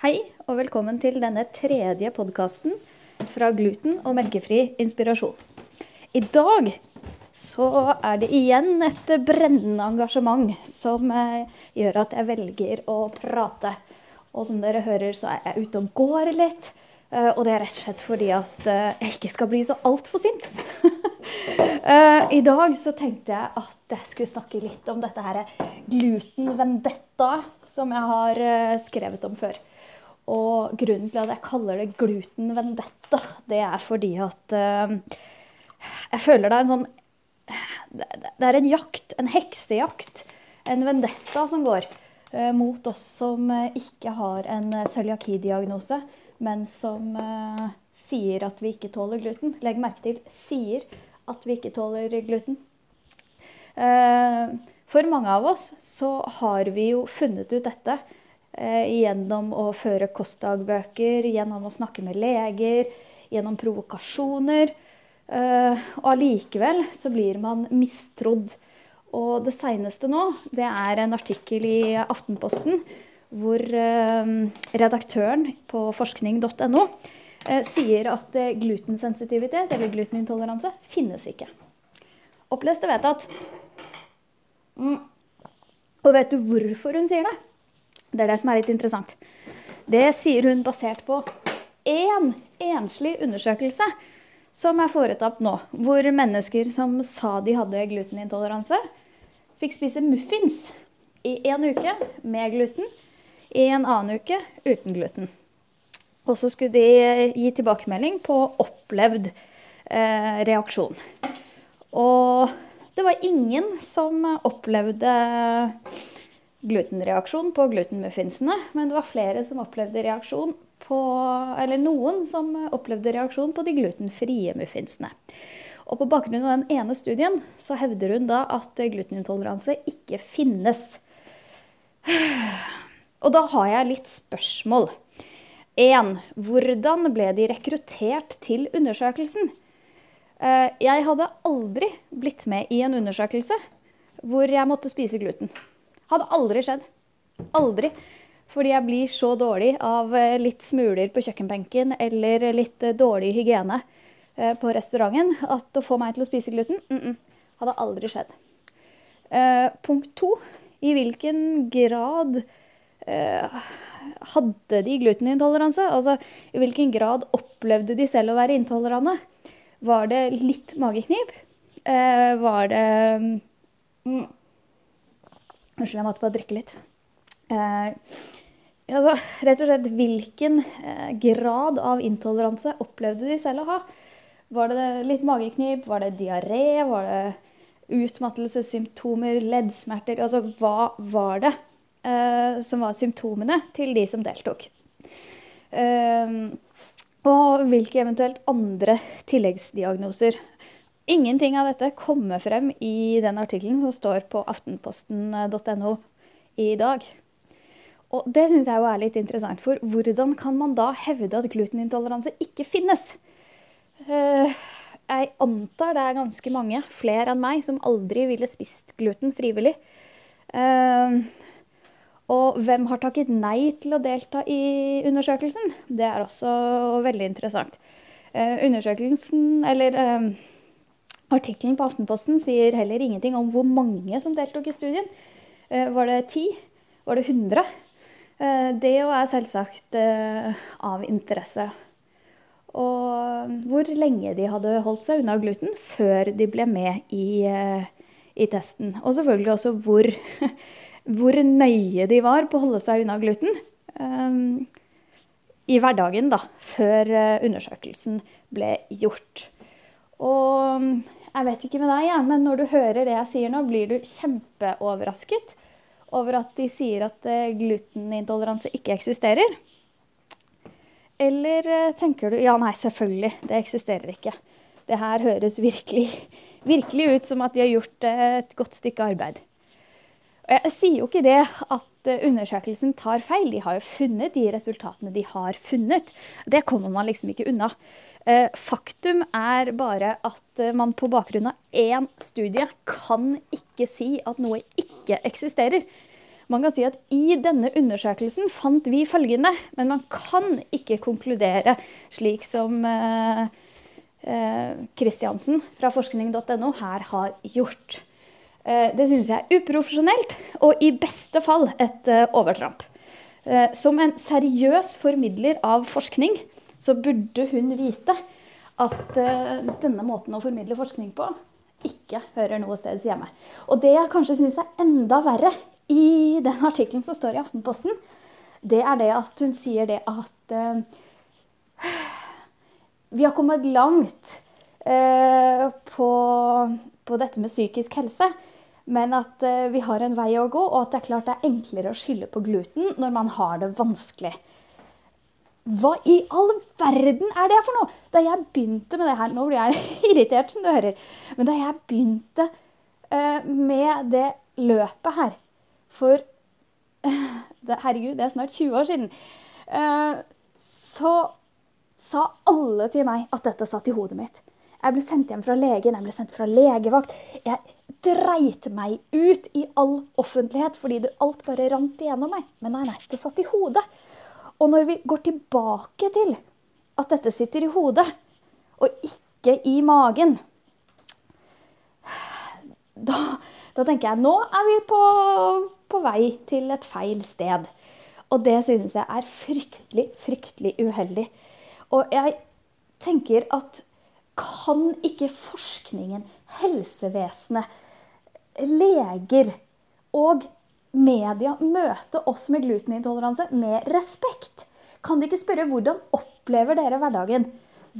Hei og velkommen til denne tredje podkasten fra Gluten og melkefri inspirasjon. I dag så er det igjen et brennende engasjement som eh, gjør at jeg velger å prate. Og som dere hører, så er jeg ute og går litt. eh, Og det er rett og slett fordi at eh, jeg ikke skal bli så altfor sint. I dag så tenkte jeg at jeg skulle snakke litt om dette her gluten vendetta som jeg har skrevet om før. Og grunnen til at jeg kaller det gluten vendetta, det er fordi at eh, jeg føler det er en sånn Det er en jakt, en heksejakt, en vendetta som går eh, mot oss som eh, ikke har en cøliaki-diagnose, men som sier at vi ikke tåler gluten. Legg merke til sier at vi ikke tåler gluten. For mange av oss så har vi jo funnet ut dette gjennom å føre kostdagbøker, gjennom å snakke med leger, gjennom provokasjoner. Eh, og allikevel så blir man mistrodd. Og det seineste nå, det er en artikkel i Aftenposten hvor eh, redaktøren på forskning.no eh, sier at eh, glutensensitivitet, eller glutenintoleranse, finnes ikke. Opplest og vedtatt. Mm. Og vet du hvorfor hun sier det? Det er det som er litt interessant. Det sier hun basert på én enslig undersøkelse som er foretatt nå, hvor mennesker som sa de hadde glutenintoleranse, fikk spise muffins i en uke med gluten, i en annen uke uten gluten. Og så skulle de gi tilbakemelding på opplevd eh, reaksjon. Og det var ingen som opplevde glutenreaksjon på glutenmuffinsene, men det var flere som opplevde reaksjon på Eller noen som opplevde reaksjon på de glutenfrie muffinsene. Og på bakgrunn av den ene studien så hevder hun da at glutenintoleranse ikke finnes. Og da har jeg litt spørsmål. 1. Hvordan ble de rekruttert til undersøkelsen? Eh, Jeg hadde aldri blitt med i en undersøkelse hvor jeg måtte spise gluten. Hadde aldri skjedd. Aldri. Fordi jeg blir så dårlig av eh, litt smuler på kjøkkenbenken eller litt eh, dårlig hygiene eh, på restauranten at å få meg til å spise gluten mm -mm, hadde aldri skjedd. Eh, punkt to. I hvilken grad eh, hadde de glutenintoleranse? Altså i hvilken grad opplevde de selv å være intolerante? Var det litt mageknip? Eh, var det mm, Unnskyld, jeg måtte bare drikke litt. Eh, altså, rett og slett, hvilken eh, grad av intoleranse opplevde de selv å ha? Var det litt mageknip? Var det diaré? Var det utmattelsessymptomer? Leddsmerter? Altså, hva var det eh, som var symptomene til de som deltok? Eh, og hvilke eventuelt andre tilleggsdiagnoser Ingenting av dette kommer frem i den artikkelen som står på aftenposten.no i dag. Og det syns jeg er litt interessant, for hvordan kan man da hevde at glutenintoleranse ikke finnes? Eh, Jeg antar det er ganske mange, flere enn meg, som aldri ville spist gluten frivillig. Eh, Og hvem har takket nei til å delta i undersøkelsen? Det er også veldig interessant. Eh, Undersøkelsen, eller Artikkelen på Aftenposten sier heller ingenting om hvor mange som deltok i studien. Eh, Var det ti? Var det 100? Eh, Det er selvsagt eh, av interesse. Og hvor lenge de hadde holdt seg unna gluten før de ble med i, i testen. Og selvfølgelig også hvor, hvor nøye de var på å holde seg unna gluten um, i hverdagen da, før undersøkelsen ble gjort. Og jeg vet ikke med deg, ja, men når du hører det jeg sier nå, blir du kjempeoverrasket over at de sier at eh, glutenintoleranse ikke eksisterer? Eller eh, tenker du ja, nei, selvfølgelig, det eksisterer ikke. Det her høres virkelig, virkelig ut som at de har gjort eh, et godt stykke arbeid. Og jeg sier jo ikke det at eh, undersøkelsen tar feil. De har jo funnet de resultatene de har funnet. Det kommer man liksom ikke unna. Eh, Faktum er bare at eh, man på bakgrunn av én studie kan ikke si at noe ikke eksisterer. Man kan si at i denne undersøkelsen fant vi følgende, men man kan ikke konkludere slik som Kristiansen fra forskning.no her har gjort. Det syns jeg er uprofesjonelt, og i beste fall et overtramp. Som en seriøs formidler av forskning, så burde hun vite at denne måten å formidle forskning på ikke hører noe sted hjemme. Og det jeg kanskje syns er enda verre i den artikkelen som står i Aftenposten, det er det at hun sier det at uh, vi har kommet langt uh, på, på, dette med psykisk helse. Men at uh, vi har en vei å gå, og at det er klart det er enklere å skylde på gluten når man har det vanskelig. Hva i all verden er det for noe? Da jeg begynte med det her Nå blir jeg irritert, som du hører. Men da jeg begynte uh, med det løpet her for Herregud, det er snart 20 år siden. Uh, så sa alle til meg at dette satt i hodet mitt. Jeg ble sendt hjem fra legen, jeg ble sendt fra legevakt. Jeg dreit meg ut i all offentlighet fordi det alt bare rant igjennom meg. Men nei, nei, det satt i hodet. Og når vi går tilbake til at dette sitter i hodet, og ikke i magen, da, da tenker jeg nå er vi på, på vei til et feil sted. Og det synes jeg er fryktelig, fryktelig uheldig. Og jeg tenker at kan ikke forskningen, helsevesenet, leger og media møte oss med glutenintoleranse med respekt? Kan de ikke spørre hvordan opplever dere hverdagen?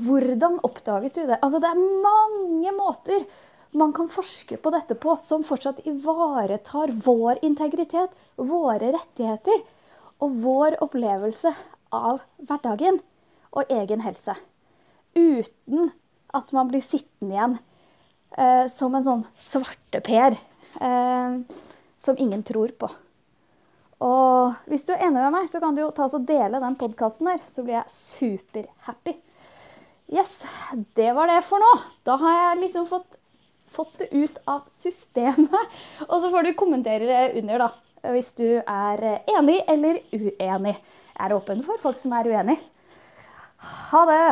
Hvordan oppdaget du det? Altså, det er mange måter man kan forske på dette på som fortsatt ivaretar vår integritet, våre rettigheter og vår opplevelse av hverdagen og egen helse. Uten at man blir sittende igjen eh, som en sånn svarteper. Eh, som ingen tror på. Og hvis du er enig med meg, så kan du jo ta oss og dele den podkasten her. Så blir jeg superhappy. Yes, det var det for nå. Da har jeg liksom fått, fått det ut av systemet. Og så får du kommentere under, da. Hvis du er enig eller uenig. Jeg er åpen for folk som er uenig. Ha det!